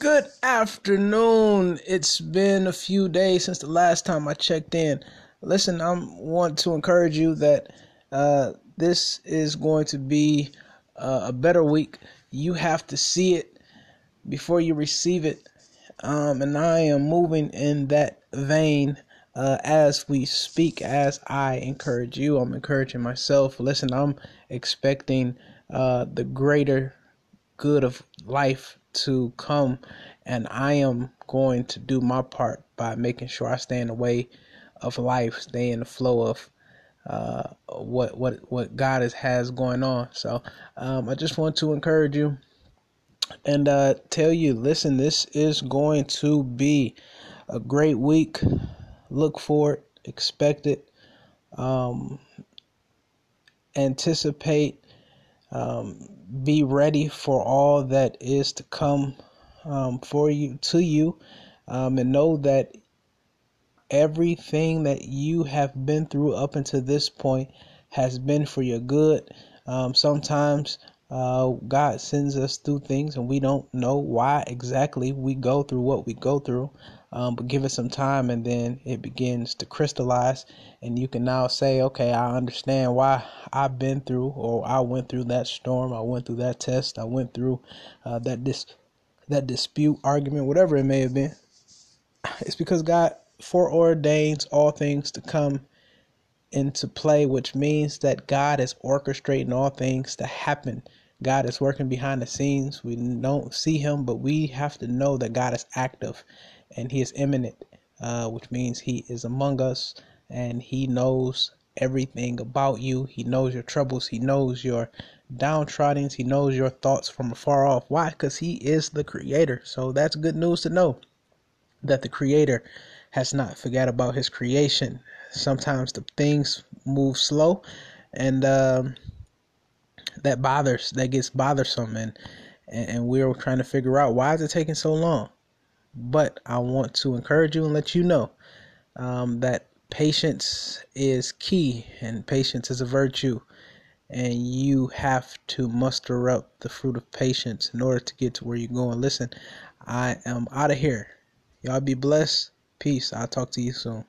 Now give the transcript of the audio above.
Good afternoon. It's been a few days since the last time I checked in. Listen, I want to encourage you that uh, this is going to be uh, a better week. You have to see it before you receive it. Um, and I am moving in that vein uh, as we speak, as I encourage you. I'm encouraging myself. Listen, I'm expecting uh, the greater good of life to come, and I am going to do my part by making sure I stay in the way of life, stay in the flow of uh, what what what God is, has going on. So um, I just want to encourage you and uh, tell you, listen, this is going to be a great week. Look for it, expect it, um, anticipate um, be ready for all that is to come um, for you to you, um, and know that everything that you have been through up until this point has been for your good. Um, sometimes uh, God sends us through things and we don't know why exactly we go through what we go through. Um, but give it some time and then it begins to crystallize, and you can now say, okay, I understand why I've been through, or I went through that storm, I went through that test, I went through uh, that dis- that dispute, argument, whatever it may have been. It's because God foreordains all things to come into play, which means that God is orchestrating all things to happen. God is working behind the scenes. We don't see him, but we have to know that God is active and he is immanent, uh, which means he is among us and he knows everything about you. He knows your troubles. He knows your downtrodden. He knows your thoughts from afar off. Why? Because he is the creator. So that's good news to know that the creator has not forgot about his creation. Sometimes the things move slow and um, that bothers, that gets bothersome. And, and we're trying to figure out why is it taking so long? But I want to encourage you and let you know um, that patience is key and patience is a virtue. And you have to muster up the fruit of patience in order to get to where you're going. Listen, I am out of here. Y'all be blessed. Peace. I'll talk to you soon.